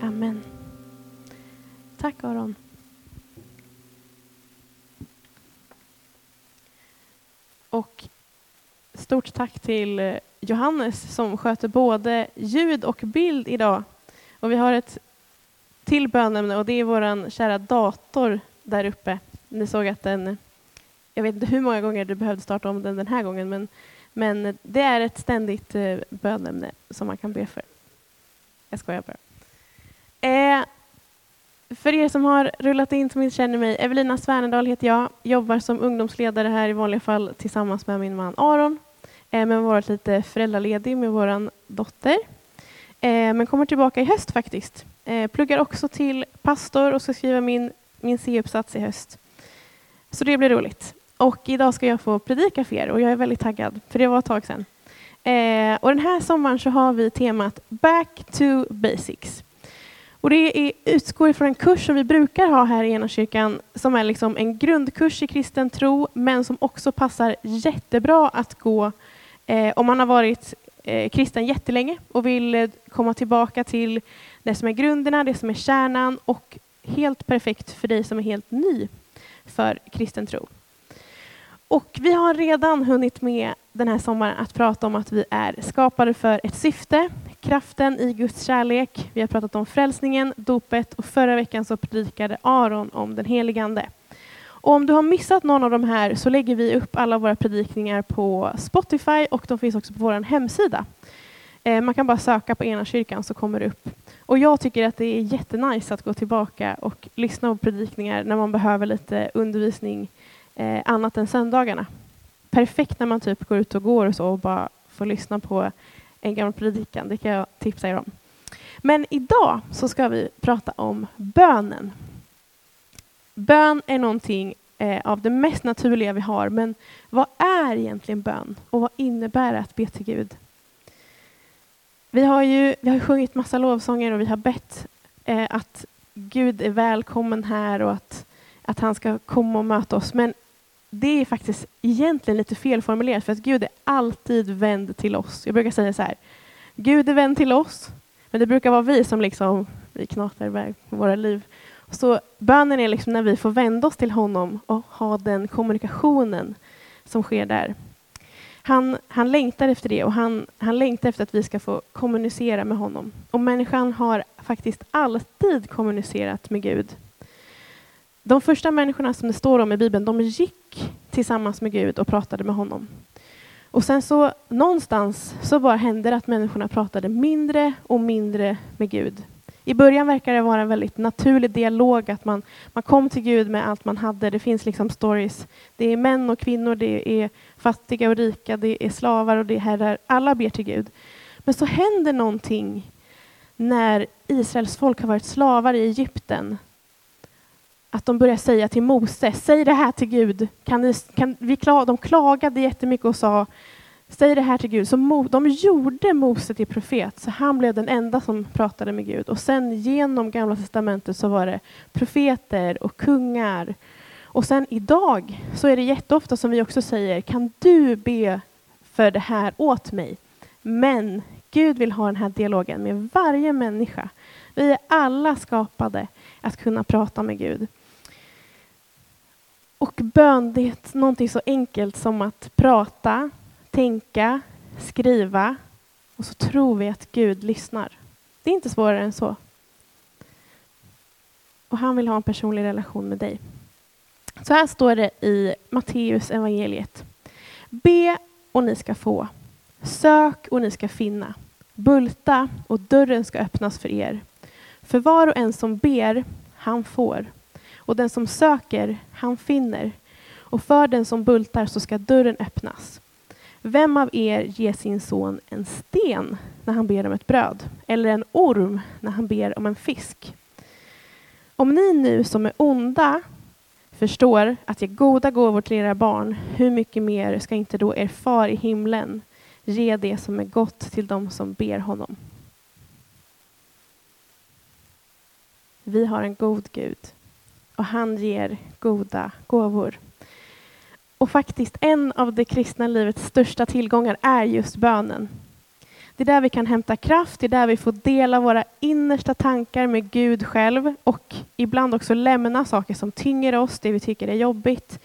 Amen. Tack Aron. Och stort tack till eh, Johannes som sköter både ljud och bild idag. Och vi har ett till bönämne och det är vår kära dator där uppe. Ni såg att den, jag vet inte hur många gånger du behövde starta om den den här gången, men, men det är ett ständigt eh, bönämne som man kan be för. Jag skojar bara. Eh, för er som har rullat in som inte känner mig, Evelina Svernedal heter jag, jobbar som ungdomsledare här i vanliga fall tillsammans med min man Aron, eh, men varit lite föräldraledig med vår dotter. Eh, men kommer tillbaka i höst faktiskt. Eh, pluggar också till pastor och ska skriva min, min C-uppsats i höst. Så det blir roligt. Och idag ska jag få predika för er och jag är väldigt taggad, för det var ett tag sedan. Eh, och den här sommaren så har vi temat Back to Basics. Och det är, utgår ifrån en kurs som vi brukar ha här i kyrkan som är liksom en grundkurs i kristen tro, men som också passar jättebra att gå eh, om man har varit eh, kristen jättelänge och vill eh, komma tillbaka till det som är grunderna, det som är kärnan och helt perfekt för dig som är helt ny för kristen tro. Och vi har redan hunnit med den här sommaren att prata om att vi är skapade för ett syfte, kraften i Guds kärlek. Vi har pratat om frälsningen, dopet och förra veckan så predikade Aron om den helige Ande. Och om du har missat någon av de här så lägger vi upp alla våra predikningar på Spotify och de finns också på vår hemsida. Eh, man kan bara söka på ena kyrkan så kommer det upp. Och jag tycker att det är jättenice att gå tillbaka och lyssna på predikningar när man behöver lite undervisning eh, annat än söndagarna. Perfekt när man typ går ut och går och så och bara får lyssna på en gammal predikan. Det kan jag tipsa er om. Men idag så ska vi prata om bönen. Bön är någonting eh, av det mest naturliga vi har, men vad är egentligen bön och vad innebär det att be till Gud? Vi har ju vi har sjungit massa lovsånger och vi har bett eh, att Gud är välkommen här och att, att han ska komma och möta oss. Men det är faktiskt egentligen lite felformulerat för att Gud är alltid vänd till oss. Jag brukar säga så här, Gud är vänd till oss, men det brukar vara vi som liksom, vi knatar iväg våra liv. Så bönen är liksom när vi får vända oss till honom och ha den kommunikationen som sker där. Han, han längtar efter det och han, han längtar efter att vi ska få kommunicera med honom. Och människan har faktiskt alltid kommunicerat med Gud. De första människorna som det står om i Bibeln, de gick tillsammans med Gud och pratade med honom. Och sen så någonstans så bara hände det att människorna pratade mindre och mindre med Gud. I början verkar det vara en väldigt naturlig dialog, att man, man kom till Gud med allt man hade. Det finns liksom stories. Det är män och kvinnor, det är fattiga och rika, det är slavar och det är herrar. Alla ber till Gud. Men så händer någonting när Israels folk har varit slavar i Egypten. Att de börjar säga till Mose, säg det här till Gud. Kan ni, kan vi kla de klagade jättemycket och sa, Säg det här till Gud. Så Mo, de gjorde Mose till profet, så han blev den enda som pratade med Gud. Och sen genom Gamla testamentet så var det profeter och kungar. Och sen idag så är det jätteofta som vi också säger, kan du be för det här åt mig? Men Gud vill ha den här dialogen med varje människa. Vi är alla skapade att kunna prata med Gud. Och bön, det är någonting så enkelt som att prata, tänka, skriva och så tror vi att Gud lyssnar. Det är inte svårare än så. Och han vill ha en personlig relation med dig. Så här står det i Matteus evangeliet. Be och ni ska få. Sök och ni ska finna. Bulta och dörren ska öppnas för er. För var och en som ber, han får. Och den som söker, han finner. Och för den som bultar så ska dörren öppnas. Vem av er ger sin son en sten när han ber om ett bröd? Eller en orm när han ber om en fisk? Om ni nu som är onda förstår att ge goda gåvor till era barn, hur mycket mer ska inte då er far i himlen ge det som är gott till dem som ber honom? Vi har en god Gud och han ger goda gåvor. Och faktiskt en av det kristna livets största tillgångar är just bönen. Det är där vi kan hämta kraft, det är där vi får dela våra innersta tankar med Gud själv och ibland också lämna saker som tynger oss, det vi tycker är jobbigt.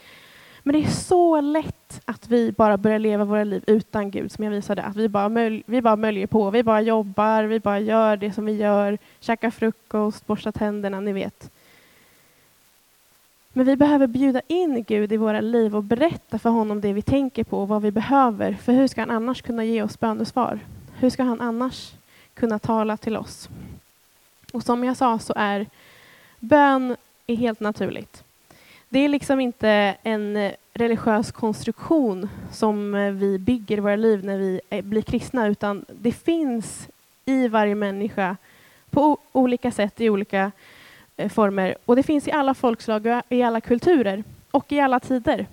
Men det är så lätt att vi bara börjar leva våra liv utan Gud, som jag visade. Att vi bara, möl vi bara möljer på, vi bara jobbar, vi bara gör det som vi gör, käkar frukost, borstar tänderna, ni vet. Men vi behöver bjuda in Gud i våra liv och berätta för honom det vi tänker på och vad vi behöver. För hur ska han annars kunna ge oss bönesvar? Hur ska han annars kunna tala till oss? Och som jag sa så är bön är helt naturligt. Det är liksom inte en religiös konstruktion som vi bygger våra liv när vi blir kristna, utan det finns i varje människa på olika sätt, i olika Eh, former. Och det finns i alla folkslag, i alla kulturer och i alla tider.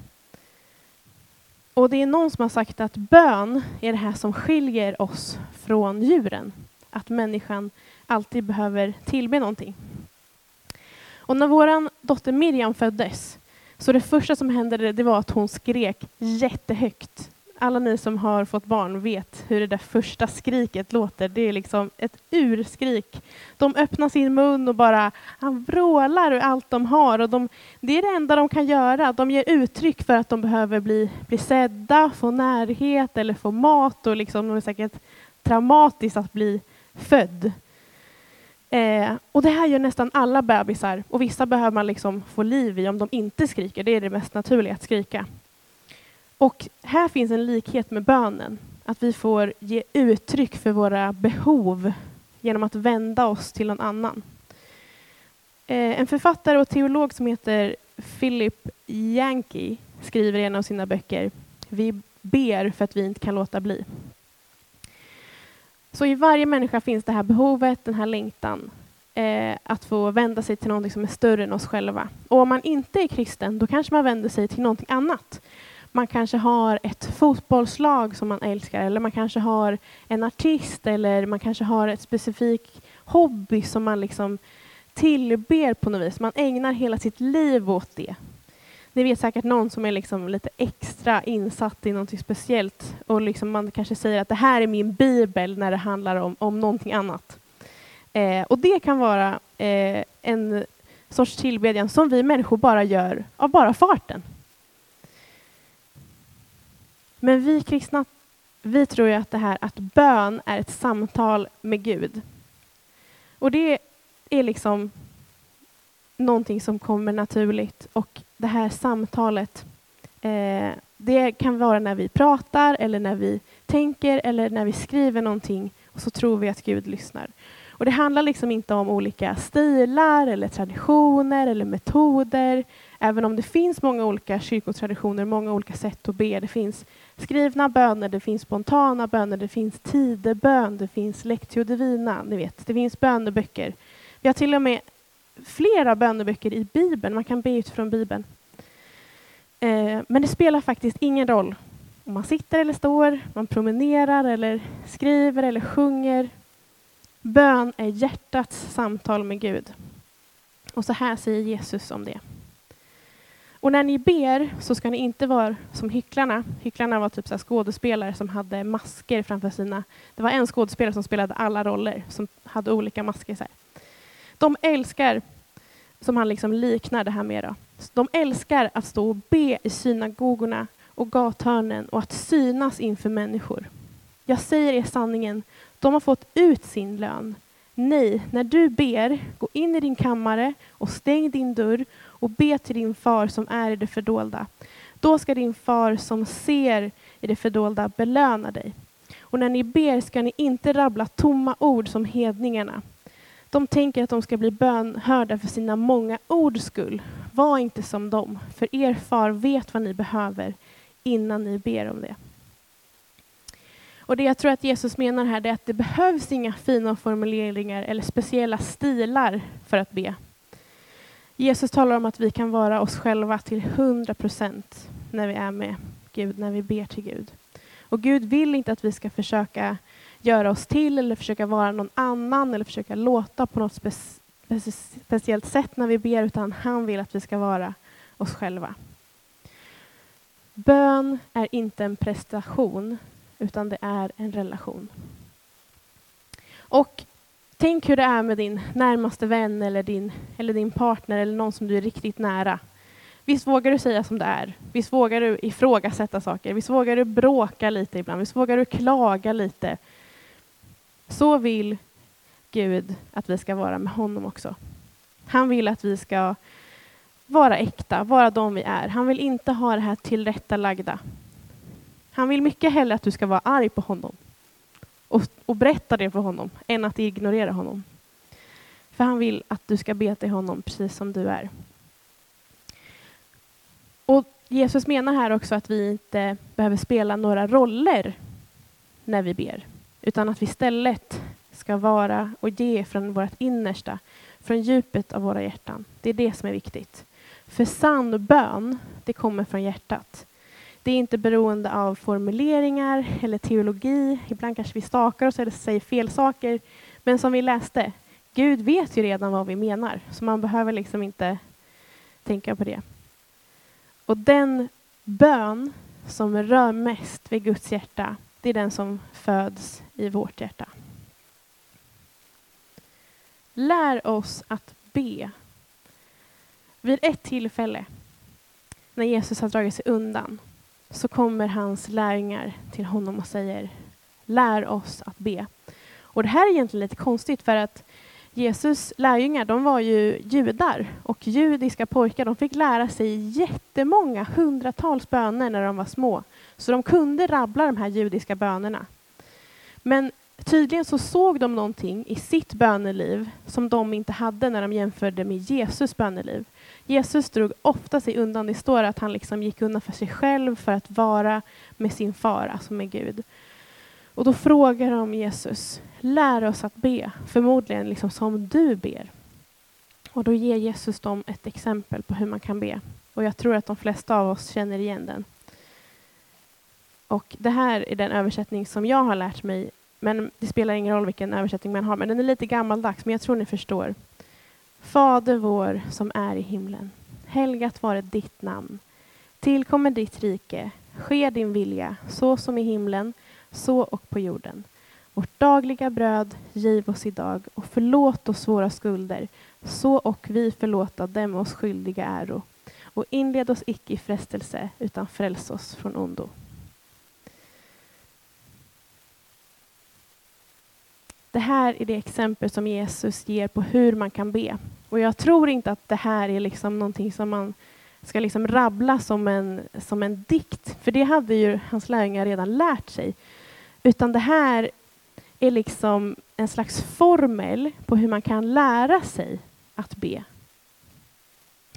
Och det är någon som har sagt att bön är det här som skiljer oss från djuren. Att människan alltid behöver tillbe någonting. Och när vår dotter Miriam föddes, så det första som hände det var att hon skrek jättehögt. Alla ni som har fått barn vet hur det där första skriket låter. Det är liksom ett urskrik. De öppnar sin mun och bara han vrålar ur allt de har. Och de, det är det enda de kan göra. De ger uttryck för att de behöver bli, bli sedda, få närhet eller få mat. Och liksom, det är säkert traumatiskt att bli född. Eh, och det här gör nästan alla bebisar och vissa behöver man liksom få liv i om de inte skriker. Det är det mest naturliga att skrika. Och här finns en likhet med bönen. Att vi får ge uttryck för våra behov genom att vända oss till någon annan. Eh, en författare och teolog som heter Philip Yankee skriver i en av sina böcker Vi ber för att vi inte kan låta bli. Så i varje människa finns det här behovet, den här längtan eh, att få vända sig till något som är större än oss själva. Och om man inte är kristen, då kanske man vänder sig till någonting annat. Man kanske har ett fotbollslag som man älskar, eller man kanske har en artist, eller man kanske har ett specifik hobby som man liksom tillber på något vis. Man ägnar hela sitt liv åt det. Ni vet säkert någon som är liksom lite extra insatt i något speciellt och liksom man kanske säger att det här är min bibel när det handlar om, om någonting annat. Eh, och det kan vara eh, en sorts tillbedjan som vi människor bara gör av bara farten. Men vi kristna, vi tror ju att det här att bön är ett samtal med Gud. Och det är liksom någonting som kommer naturligt och det här samtalet, eh, det kan vara när vi pratar eller när vi tänker eller när vi skriver någonting och så tror vi att Gud lyssnar. Och det handlar liksom inte om olika stilar eller traditioner eller metoder, även om det finns många olika kyrkotraditioner, många olika sätt att be. Det finns skrivna böner, det finns spontana böner, det finns tidebön, det finns lectio divina, ni vet, det finns böneböcker. Vi har till och med flera böneböcker i Bibeln. Man kan be utifrån Bibeln. Eh, men det spelar faktiskt ingen roll om man sitter eller står, man promenerar eller skriver eller sjunger. Bön är hjärtats samtal med Gud. Och så här säger Jesus om det. Och när ni ber så ska ni inte vara som hycklarna. Hycklarna var typ så skådespelare som hade masker framför sina... Det var en skådespelare som spelade alla roller, som hade olika masker. Så här. De älskar, som han liksom liknar det här med, då. de älskar att stå och be i synagogorna och gathörnen och att synas inför människor. Jag säger er sanningen, de har fått ut sin lön. Nej, när du ber, gå in i din kammare och stäng din dörr och be till din far som är i det fördolda. Då ska din far som ser i det fördolda belöna dig. Och när ni ber ska ni inte rabbla tomma ord som hedningarna. De tänker att de ska bli bönhörda för sina många ords skull. Var inte som dem, för er far vet vad ni behöver innan ni ber om det. Och Det jag tror att Jesus menar här är att det behövs inga fina formuleringar eller speciella stilar för att be. Jesus talar om att vi kan vara oss själva till hundra procent när vi är med Gud, när vi ber till Gud. Och Gud vill inte att vi ska försöka göra oss till eller försöka vara någon annan eller försöka låta på något speciellt sätt när vi ber, utan han vill att vi ska vara oss själva. Bön är inte en prestation, utan det är en relation. Och tänk hur det är med din närmaste vän eller din, eller din partner eller någon som du är riktigt nära. Visst vågar du säga som det är? Visst vågar du ifrågasätta saker? Visst vågar du bråka lite ibland? Visst vågar du klaga lite? Så vill Gud att vi ska vara med honom också. Han vill att vi ska vara äkta, vara de vi är. Han vill inte ha det här tillrättalagda. Han vill mycket hellre att du ska vara arg på honom och, och berätta det för honom än att ignorera honom. För han vill att du ska be till honom precis som du är. Och Jesus menar här också att vi inte behöver spela några roller när vi ber, utan att vi istället ska vara och ge från vårt innersta, från djupet av våra hjärtan. Det är det som är viktigt. För sann bön, det kommer från hjärtat. Det är inte beroende av formuleringar eller teologi. Ibland kanske vi stakar oss eller säger fel saker. Men som vi läste, Gud vet ju redan vad vi menar, så man behöver liksom inte tänka på det. Och den bön som rör mest vid Guds hjärta, det är den som föds i vårt hjärta. Lär oss att be. Vid ett tillfälle, när Jesus har dragit sig undan, så kommer hans lärjungar till honom och säger Lär oss att be. Och det här är egentligen lite konstigt för att Jesus lärjungar, de var ju judar och judiska pojkar, de fick lära sig jättemånga, hundratals böner när de var små. Så de kunde rabbla de här judiska bönerna. Men tydligen så såg de någonting i sitt böneliv som de inte hade när de jämförde med Jesus böneliv. Jesus drog ofta sig undan. Det står att han liksom gick undan för sig själv för att vara med sin far, alltså med Gud. Och då frågar de Jesus, lär oss att be, förmodligen liksom som du ber. Och då ger Jesus dem ett exempel på hur man kan be. Och jag tror att de flesta av oss känner igen den. Och det här är den översättning som jag har lärt mig, men det spelar ingen roll vilken översättning man har, men den är lite gammaldags, men jag tror ni förstår. Fader vår som är i himlen. Helgat vare ditt namn. Tillkommer ditt rike. Ske din vilja, så som i himlen, så och på jorden. Vårt dagliga bröd giv oss idag och förlåt oss våra skulder, så och vi förlåta dem oss skyldiga äro. Och inled oss icke i frestelse, utan fräls oss från ondo. Det här är det exempel som Jesus ger på hur man kan be. Och jag tror inte att det här är liksom någonting som man ska liksom rabbla som en, som en dikt, för det hade ju hans lärjungar redan lärt sig. Utan det här är liksom en slags formel på hur man kan lära sig att be.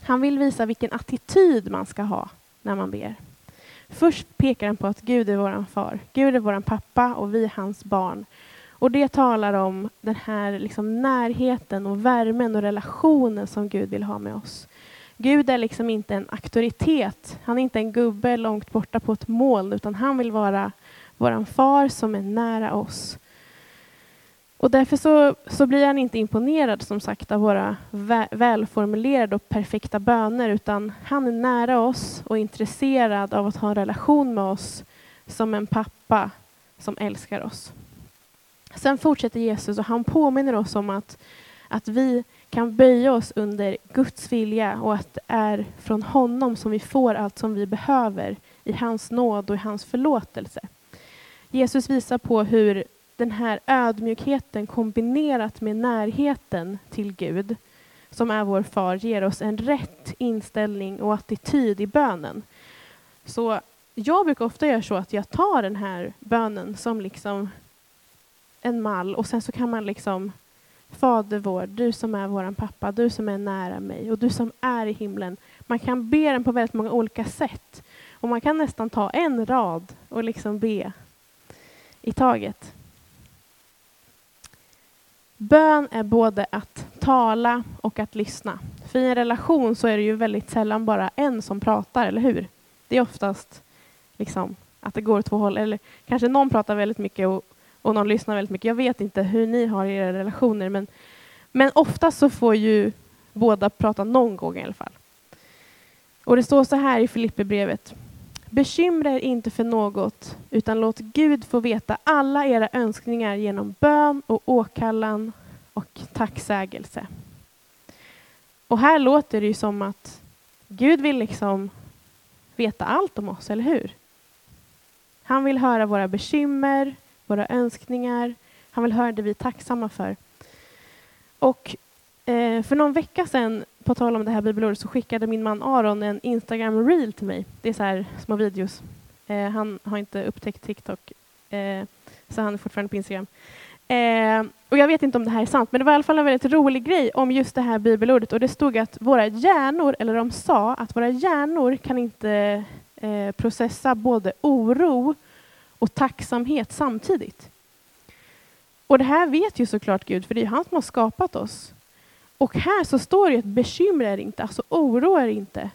Han vill visa vilken attityd man ska ha när man ber. Först pekar han på att Gud är vår far, Gud är vår pappa och vi är hans barn. Och det talar om den här liksom närheten och värmen och relationen som Gud vill ha med oss. Gud är liksom inte en auktoritet. Han är inte en gubbe långt borta på ett moln, utan han vill vara vår far som är nära oss. Och därför så, så blir han inte imponerad som sagt av våra vä välformulerade och perfekta böner, utan han är nära oss och intresserad av att ha en relation med oss som en pappa som älskar oss. Sen fortsätter Jesus och han påminner oss om att, att vi kan böja oss under Guds vilja och att det är från honom som vi får allt som vi behöver i hans nåd och i hans förlåtelse. Jesus visar på hur den här ödmjukheten kombinerat med närheten till Gud, som är vår far, ger oss en rätt inställning och attityd i bönen. Så jag brukar ofta göra så att jag tar den här bönen som liksom en mall och sen så kan man liksom Fader vår, du som är vår pappa, du som är nära mig och du som är i himlen. Man kan be den på väldigt många olika sätt. Och man kan nästan ta en rad och liksom be i taget. Bön är både att tala och att lyssna. För i en relation så är det ju väldigt sällan bara en som pratar, eller hur? Det är oftast liksom att det går åt två håll. Eller kanske någon pratar väldigt mycket och och någon lyssnar väldigt mycket. Jag vet inte hur ni har era relationer, men, men oftast så får ju båda prata någon gång i alla fall. Och det står så här i Filipperbrevet. Bekymra er inte för något, utan låt Gud få veta alla era önskningar genom bön och åkallan och tacksägelse. Och här låter det ju som att Gud vill liksom veta allt om oss, eller hur? Han vill höra våra bekymmer, våra önskningar. Han vill höra det vi är tacksamma för. Och eh, för någon vecka sedan, på tal om det här bibelordet, så skickade min man Aron en Instagram reel till mig. Det är så här små videos. Eh, han har inte upptäckt TikTok, eh, så han är fortfarande på Instagram. Eh, och jag vet inte om det här är sant, men det var i alla fall en väldigt rolig grej om just det här bibelordet. Och det stod att våra hjärnor, eller de sa att våra hjärnor kan inte eh, processa både oro och tacksamhet samtidigt. Och det här vet ju såklart Gud, för det är han som har skapat oss. Och här så står det att bekymra er inte, alltså oroa er inte.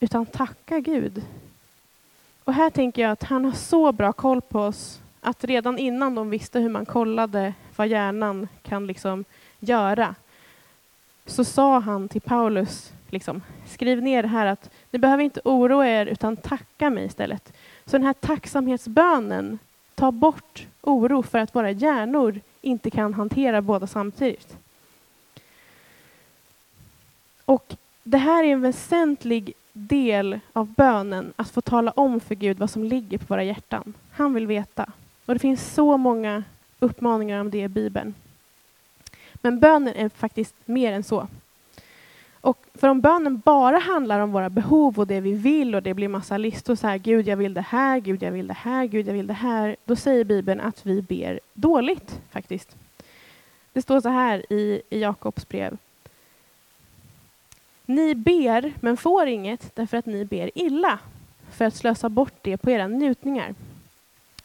Utan tacka Gud. Och här tänker jag att han har så bra koll på oss att redan innan de visste hur man kollade vad hjärnan kan liksom göra så sa han till Paulus, liksom, skriv ner det här att ni behöver inte oroa er utan tacka mig istället. Så den här tacksamhetsbönen tar bort oro för att våra hjärnor inte kan hantera båda samtidigt. Och det här är en väsentlig del av bönen, att få tala om för Gud vad som ligger på våra hjärtan. Han vill veta. Och det finns så många uppmaningar om det i Bibeln. Men bönen är faktiskt mer än så. Och för om bönen bara handlar om våra behov och det vi vill och det blir massa listor så här, Gud jag vill det här, Gud jag vill det här, Gud jag vill det här. Då säger Bibeln att vi ber dåligt faktiskt. Det står så här i, i Jakobs brev. Ni ber men får inget därför att ni ber illa för att slösa bort det på era njutningar.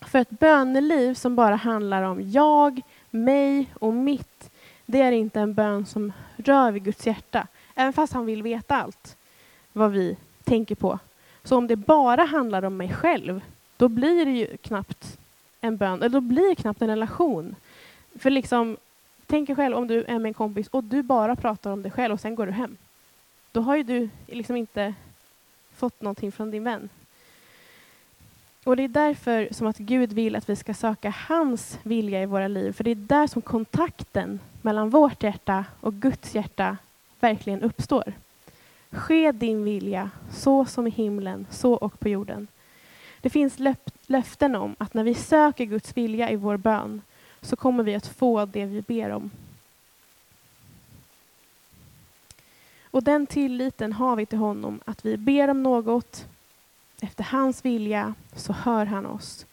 För ett böneliv som bara handlar om jag, mig och mitt, det är inte en bön som rör vid Guds hjärta. Även fast han vill veta allt vad vi tänker på. Så om det bara handlar om mig själv, då blir det ju knappt en bön, eller då blir det knappt en relation. För liksom, tänk dig själv om du är med en kompis och du bara pratar om dig själv och sen går du hem. Då har ju du liksom inte fått någonting från din vän. Och det är därför som att Gud vill att vi ska söka hans vilja i våra liv. För det är där som kontakten mellan vårt hjärta och Guds hjärta verkligen uppstår. Ske din vilja, så som i himlen, så och på jorden. Det finns löften om att när vi söker Guds vilja i vår bön så kommer vi att få det vi ber om. Och den tilliten har vi till honom, att vi ber om något efter hans vilja så hör han oss.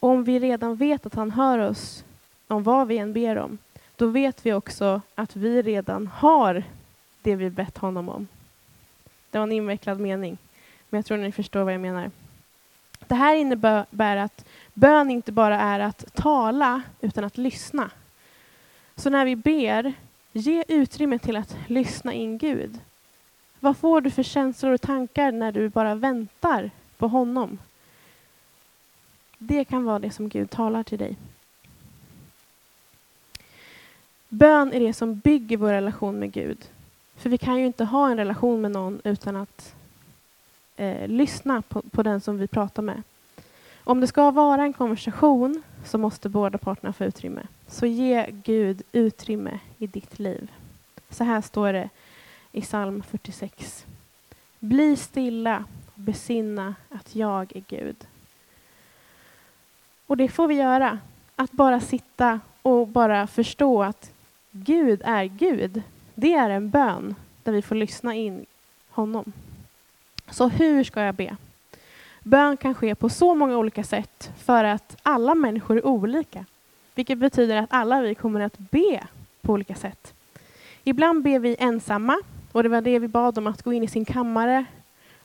Och om vi redan vet att han hör oss om vad vi än ber om, då vet vi också att vi redan har det vi bett honom om. Det var en invecklad mening, men jag tror ni förstår vad jag menar. Det här innebär att bön inte bara är att tala, utan att lyssna. Så när vi ber, ge utrymme till att lyssna in Gud. Vad får du för känslor och tankar när du bara väntar på honom? Det kan vara det som Gud talar till dig. Bön är det som bygger vår relation med Gud. För vi kan ju inte ha en relation med någon utan att eh, lyssna på, på den som vi pratar med. Om det ska vara en konversation så måste båda parterna få utrymme. Så ge Gud utrymme i ditt liv. Så här står det i psalm 46. Bli stilla och besinna att jag är Gud. Och det får vi göra. Att bara sitta och bara förstå att Gud är Gud. Det är en bön där vi får lyssna in honom. Så hur ska jag be? Bön kan ske på så många olika sätt för att alla människor är olika. Vilket betyder att alla vi kommer att be på olika sätt. Ibland ber vi ensamma och det var det vi bad om, att gå in i sin kammare,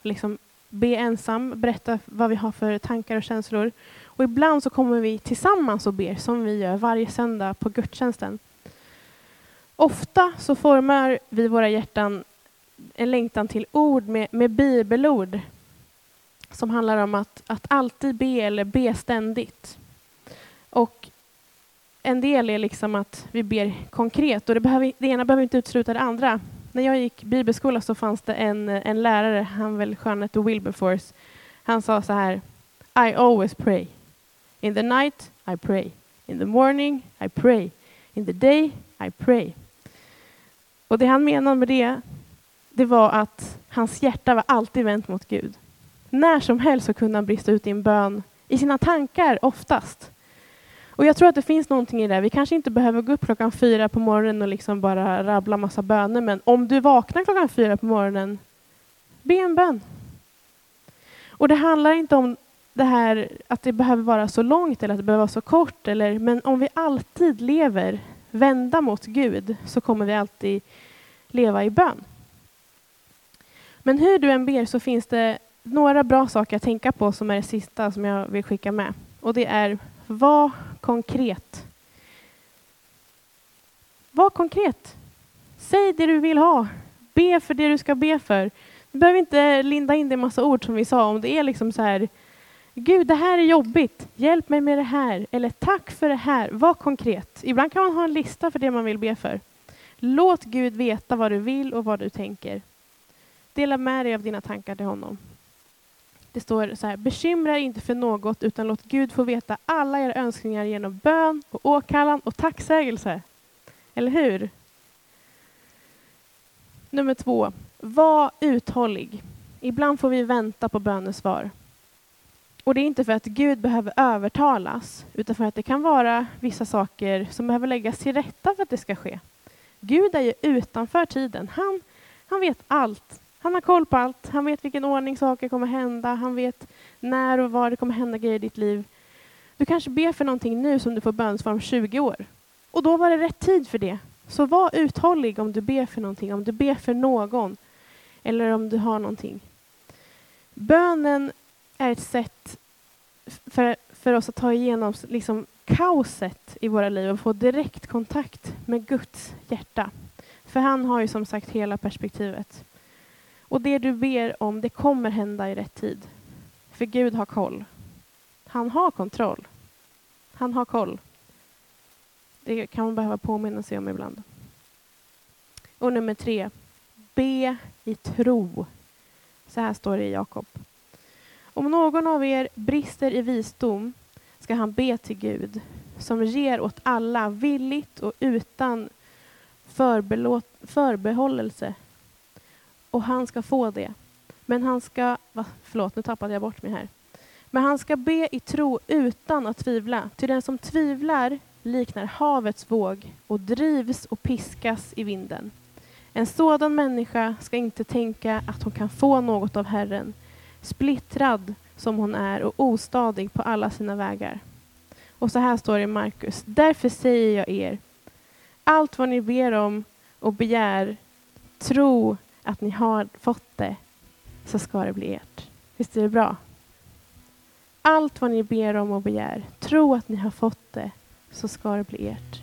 liksom be ensam, berätta vad vi har för tankar och känslor. Och ibland så kommer vi tillsammans och ber, som vi gör varje söndag på gudstjänsten. Ofta så formar vi våra hjärtan en längtan till ord med, med bibelord som handlar om att, att alltid be eller be ständigt. Och en del är liksom att vi ber konkret och det, behöver, det ena behöver inte utesluta det andra när jag gick bibelskola så fanns det en, en lärare, han väl skönhet Wilberforce, Han sa så här, I always pray. In the night I pray. In the morning I pray. In the day I pray. Och det han menade med det, det var att hans hjärta var alltid vänt mot Gud. När som helst så kunde han brista ut i en bön, i sina tankar oftast. Och jag tror att det finns någonting i det. Vi kanske inte behöver gå upp klockan fyra på morgonen och liksom bara rabbla massa böner, men om du vaknar klockan fyra på morgonen, be en bön. Och det handlar inte om det här att det behöver vara så långt eller att det behöver vara så kort, eller, men om vi alltid lever vända mot Gud så kommer vi alltid leva i bön. Men hur du än ber så finns det några bra saker att tänka på som är det sista som jag vill skicka med. Och det är, var konkret. Var konkret. Säg det du vill ha. Be för det du ska be för. Du behöver inte linda in det i massa ord som vi sa. Om det är liksom så här, Gud, det här är jobbigt. Hjälp mig med det här. Eller tack för det här. Var konkret. Ibland kan man ha en lista för det man vill be för. Låt Gud veta vad du vill och vad du tänker. Dela med dig av dina tankar till honom. Det står så här, bekymra er inte för något utan låt Gud få veta alla era önskningar genom bön och åkallan och tacksägelse. Eller hur? Nummer två, var uthållig. Ibland får vi vänta på bönesvar. Och det är inte för att Gud behöver övertalas, utan för att det kan vara vissa saker som behöver läggas till rätta för att det ska ske. Gud är ju utanför tiden. Han, han vet allt. Han har koll på allt. Han vet vilken ordning saker kommer hända. Han vet när och var det kommer hända grejer i ditt liv. Du kanske ber för någonting nu som du får bönsvar om 20 år. Och då var det rätt tid för det. Så var uthållig om du ber för någonting, om du ber för någon eller om du har någonting. Bönen är ett sätt för, för oss att ta igenom liksom, kaoset i våra liv och få direkt kontakt med Guds hjärta. För han har ju som sagt hela perspektivet. Och det du ber om, det kommer hända i rätt tid. För Gud har koll. Han har kontroll. Han har koll. Det kan man behöva påminna sig om ibland. Och nummer tre. Be i tro. Så här står det i Jakob. Om någon av er brister i visdom ska han be till Gud som ger åt alla villigt och utan förbehållelse. Och han ska få det. Men han ska, va, förlåt nu tappade jag bort mig här. Men han ska be i tro utan att tvivla. Till den som tvivlar liknar havets våg och drivs och piskas i vinden. En sådan människa ska inte tänka att hon kan få något av Herren splittrad som hon är och ostadig på alla sina vägar. Och så här står det i Markus. Därför säger jag er, allt vad ni ber om och begär, tro att ni har fått det, så ska det bli ert. Visst är det bra? Allt vad ni ber om och begär, tro att ni har fått det, så ska det bli ert.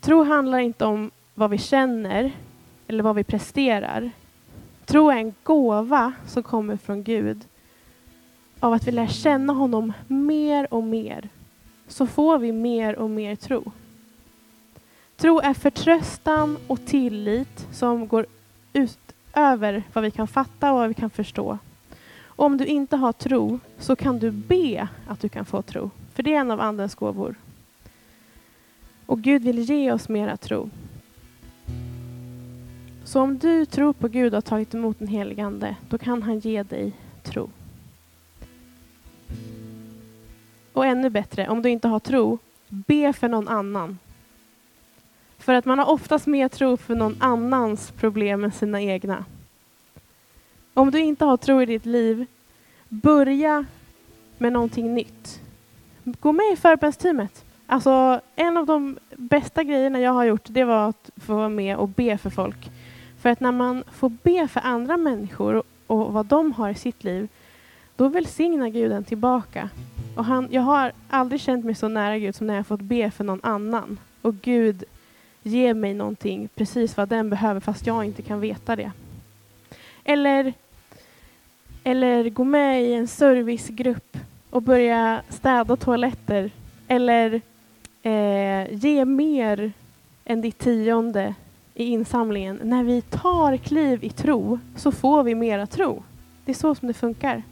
Tro handlar inte om vad vi känner eller vad vi presterar, Tro är en gåva som kommer från Gud. Av att vi lär känna honom mer och mer så får vi mer och mer tro. Tro är förtröstan och tillit som går utöver vad vi kan fatta och vad vi kan förstå. Och om du inte har tro så kan du be att du kan få tro. För det är en av Andens gåvor. Och Gud vill ge oss mera tro. Så om du tror på Gud och har tagit emot den helige Ande, då kan han ge dig tro. Och ännu bättre, om du inte har tro, be för någon annan. För att man har oftast mer tro för någon annans problem än sina egna. Om du inte har tro i ditt liv, börja med någonting nytt. Gå med i förbönsteamet. Alltså, en av de bästa grejerna jag har gjort, det var att få vara med och be för folk. För att när man får be för andra människor och vad de har i sitt liv, då välsignar Gud en tillbaka. Och han, jag har aldrig känt mig så nära Gud som när jag fått be för någon annan. Och Gud ger mig någonting, precis vad den behöver, fast jag inte kan veta det. Eller, eller gå med i en servicegrupp och börja städa toaletter. Eller eh, ge mer än ditt tionde i insamlingen, när vi tar kliv i tro så får vi mera tro. Det är så som det funkar.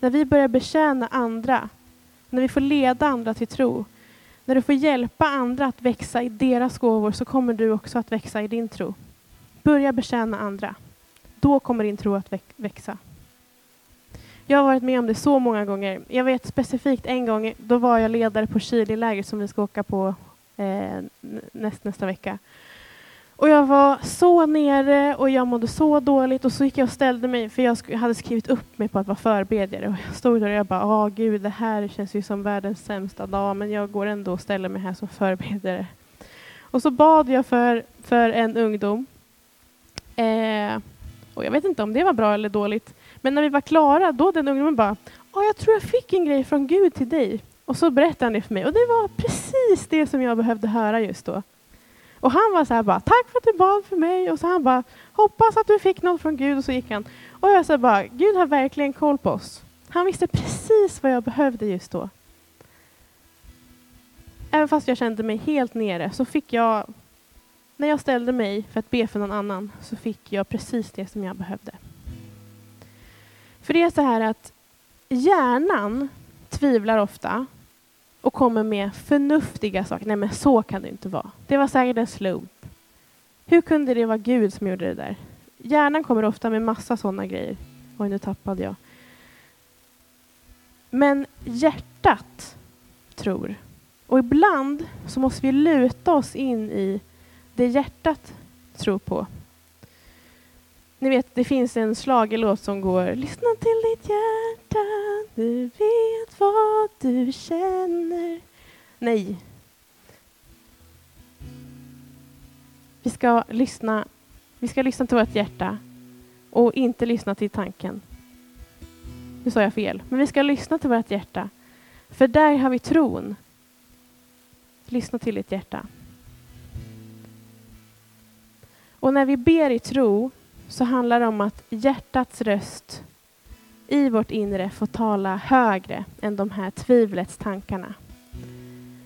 När vi börjar betjäna andra, när vi får leda andra till tro, när du får hjälpa andra att växa i deras gåvor så kommer du också att växa i din tro. Börja betjäna andra. Då kommer din tro att växa. Jag har varit med om det så många gånger. Jag vet specifikt en gång, då var jag ledare på Chile-lägret som vi ska åka på eh, näst, nästa vecka. Och jag var så nere och jag mådde så dåligt och så gick jag och ställde mig, för jag hade skrivit upp mig på att vara förbedjare och jag stod där och jag bara, åh gud, det här känns ju som världens sämsta dag, men jag går ändå och ställer mig här som förbedjare. Och så bad jag för, för en ungdom. Eh, och jag vet inte om det var bra eller dåligt, men när vi var klara, då den ungdomen bara, åh, jag tror jag fick en grej från Gud till dig. Och så berättade han det för mig och det var precis det som jag behövde höra just då. Och han var så här bara, tack för att du bad för mig. Och så han bara, hoppas att du fick något från Gud. Och så gick han. Och jag sa bara, Gud har verkligen koll på oss. Han visste precis vad jag behövde just då. Även fast jag kände mig helt nere så fick jag, när jag ställde mig för att be för någon annan, så fick jag precis det som jag behövde. För det är så här att hjärnan tvivlar ofta och kommer med förnuftiga saker. Nej, men så kan det inte vara. Det var säkert en slump. Hur kunde det vara Gud som gjorde det där? Hjärnan kommer ofta med massa sådana grejer. Oj, nu tappade jag. Men hjärtat tror. Och ibland så måste vi luta oss in i det hjärtat tror på. Ni vet, det finns en slagelåt som går Lyssna till ditt hjärta, du vet vad du känner. Nej. Vi ska lyssna, vi ska lyssna till vårt hjärta och inte lyssna till tanken. Nu sa jag fel, men vi ska lyssna till vårt hjärta. För där har vi tron. Lyssna till ditt hjärta. Och när vi ber i tro så handlar det om att hjärtats röst i vårt inre får tala högre än de här tvivlets tankarna.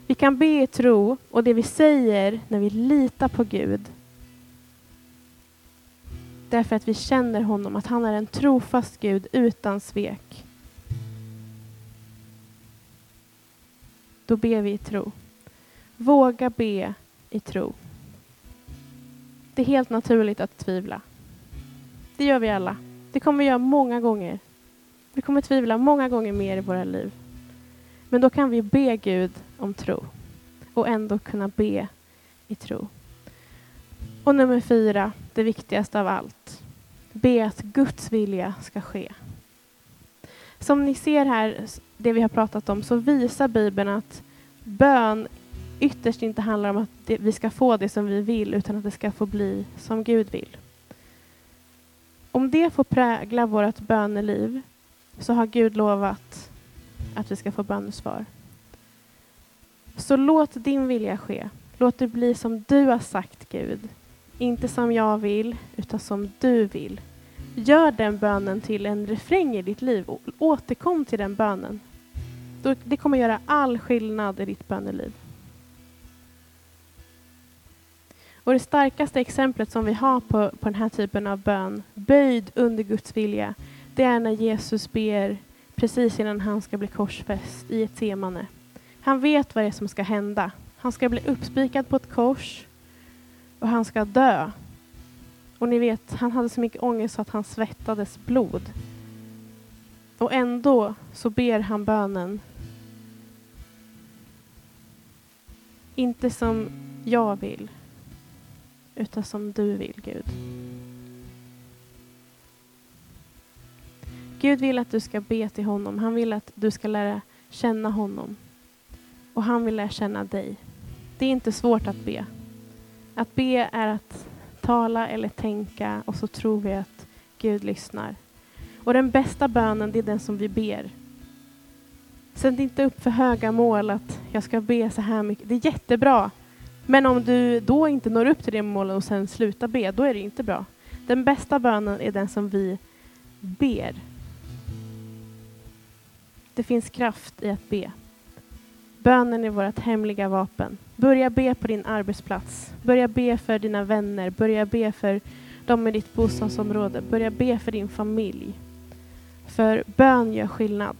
Vi kan be i tro och det vi säger när vi litar på Gud därför att vi känner honom, att han är en trofast Gud utan svek. Då ber vi i tro. Våga be i tro. Det är helt naturligt att tvivla. Det gör vi alla. Det kommer vi göra många gånger. Vi kommer tvivla många gånger mer i våra liv. Men då kan vi be Gud om tro och ändå kunna be i tro. Och nummer fyra, det viktigaste av allt. Be att Guds vilja ska ske. Som ni ser här, det vi har pratat om, så visar Bibeln att bön ytterst inte handlar om att vi ska få det som vi vill, utan att det ska få bli som Gud vill. Om det får prägla vårt böneliv så har Gud lovat att vi ska få bönesvar. Så låt din vilja ske. Låt det bli som du har sagt Gud. Inte som jag vill, utan som du vill. Gör den bönen till en refräng i ditt liv. Återkom till den bönen. Det kommer göra all skillnad i ditt böneliv. Och det starkaste exemplet som vi har på, på den här typen av bön, böjd under Guds vilja, det är när Jesus ber precis innan han ska bli korsfäst i ett temane. Han vet vad det är som ska hända. Han ska bli uppspikad på ett kors och han ska dö. Och ni vet, han hade så mycket ångest så att han svettades blod. Och ändå så ber han bönen. Inte som jag vill, utan som du vill, Gud. Gud vill att du ska be till honom. Han vill att du ska lära känna honom. Och han vill lära känna dig. Det är inte svårt att be. Att be är att tala eller tänka och så tror vi att Gud lyssnar. Och den bästa bönen, det är den som vi ber. Sätt inte upp för höga mål att jag ska be så här mycket. Det är jättebra. Men om du då inte når upp till det målet och sen slutar be, då är det inte bra. Den bästa bönen är den som vi ber. Det finns kraft i att be. Bönen är vårt hemliga vapen. Börja be på din arbetsplats. Börja be för dina vänner. Börja be för dem i ditt bostadsområde. Börja be för din familj. För bön gör skillnad.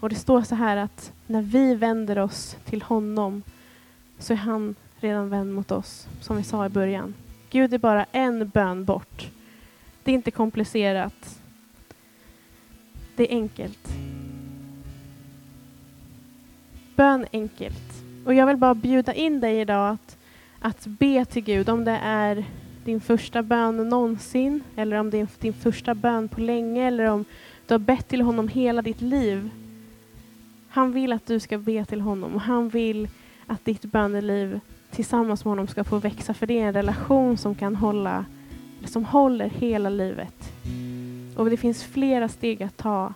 Och det står så här att när vi vänder oss till honom så är han redan vänd mot oss, som vi sa i början. Gud är bara en bön bort. Det är inte komplicerat. Det är enkelt. Bön enkelt. Och jag vill bara bjuda in dig idag att, att be till Gud, om det är din första bön någonsin, eller om det är din första bön på länge, eller om du har bett till honom hela ditt liv. Han vill att du ska be till honom och han vill att ditt böneliv tillsammans med honom ska få växa, för det är en relation som kan hålla, som håller hela livet. Och det finns flera steg att ta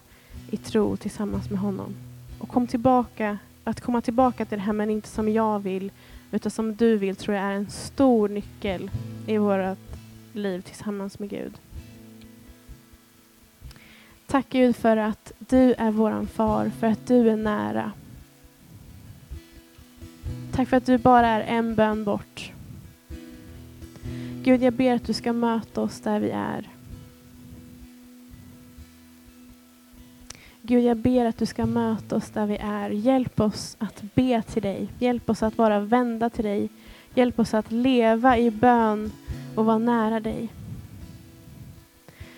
i tro tillsammans med honom. Och kom tillbaka, att komma tillbaka till det här, men inte som jag vill, utan som du vill, tror jag är en stor nyckel i vårt liv tillsammans med Gud. Tack Gud för att du är våran far, för att du är nära. Tack för att du bara är en bön bort. Gud, jag ber att du ska möta oss där vi är. Gud, jag ber att du ska möta oss där vi är. Hjälp oss att be till dig. Hjälp oss att vara vända till dig. Hjälp oss att leva i bön och vara nära dig.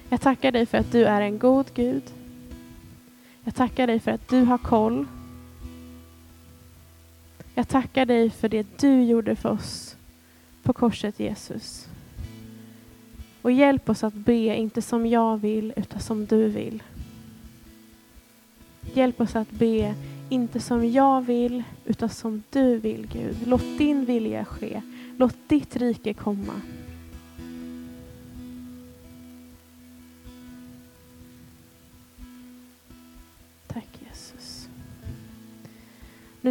Jag tackar dig för att du är en god Gud. Jag tackar dig för att du har koll. Jag tackar dig för det du gjorde för oss på korset Jesus. Och hjälp oss att be, inte som jag vill, utan som du vill. Hjälp oss att be, inte som jag vill, utan som du vill, Gud. Låt din vilja ske. Låt ditt rike komma.